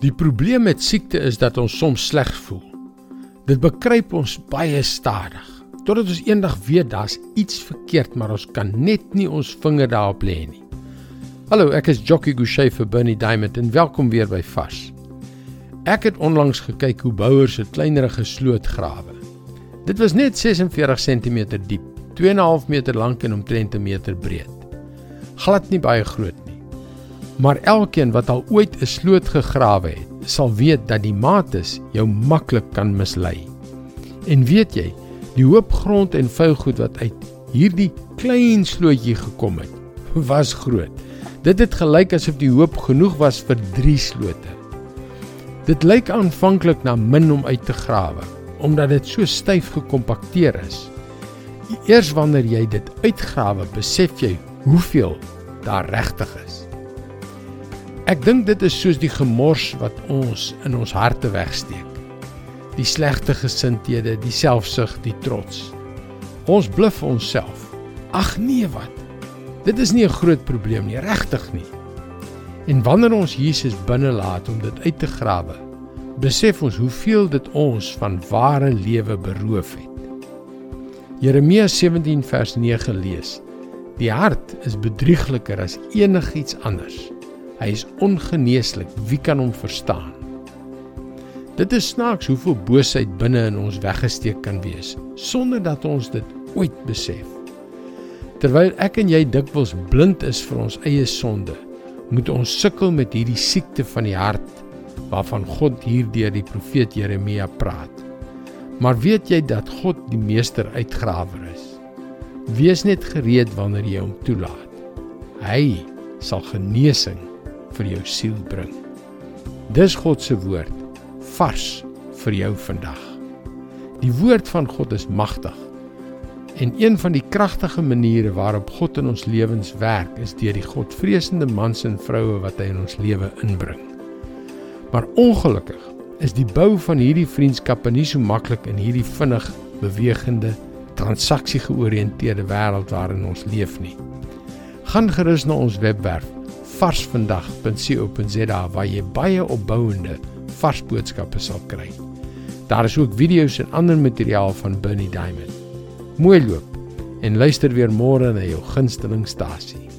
Die probleem met siekte is dat ons soms sleg voel. Dit bekruip ons baie stadig totdat ons eendag weet daar's iets verkeerd, maar ons kan net nie ons vinger daarop lê nie. Hallo, ek is Jockey Gouchee vir Bernie Diamond en welkom weer by Vars. Ek het onlangs gekyk hoe bouers 'n kleinerige sloot grawe. Dit was net 46 cm diep, 2.5 meter lank en omtrent 'n meter breed. Glad nie baie groot nie. Maar elkeen wat al ooit 'n sloot gegrawe het, sal weet dat die mates jou maklik kan mislei. En weet jy, die hoop grond en vuilgoed wat uit hierdie klein slootjie gekom het, was groot. Dit het gelyk asof die hoop genoeg was vir 3 slote. Dit lyk aanvanklik na min om uit te grawe, omdat dit so styf gekompakteer is. Eers wanneer jy dit uitgrawe, besef jy hoeveel daar regtig is. Ek dink dit is soos die gemors wat ons in ons harte wegsteek. Die slegte gesindhede, die selfsug, die trots. Ons bluf onsself. Ag nee wat. Dit is nie 'n groot probleem nie, regtig nie. En wanneer ons Jesus binne laat om dit uit te grawe, besef ons hoeveel dit ons van ware lewe beroof het. Jeremia 17 vers 9 lees: Die hart is bedriegliker as enigiets anders. Hy is ongeneeslik. Wie kan hom verstaan? Dit is snaaks hoeveel boosheid binne in ons weggesteek kan wees sonder dat ons dit ooit besef. Terwyl ek en jy dikwels blind is vir ons eie sonde, moet ons sukkel met hierdie siekte van die hart waarvan God hier deur die profeet Jeremia praat. Maar weet jy dat God die meester uitgrawer is? Wees net gereed wanneer jy hom toelaat. Hy sal genesing vir jou siel bring. Dis God se woord vars vir jou vandag. Die woord van God is magtig. En een van die kragtige maniere waarop God in ons lewens werk, is deur die Godvreesende mans en vroue wat hy in ons lewe inbring. Maar ongelukkig is die bou van hierdie vriendskappe nie so maklik in hierdie vinnig bewegende, transaksie-georiënteerde wêreld waarin ons leef nie. Gaan gerus na ons webwerf varsvandag.co.za waar jy baie opbouende vars boodskappe sal kry. Daar is ook video's en ander materiaal van Bernie Diamond. Mooi loop en luister weer môre na jou gunsteling stasie.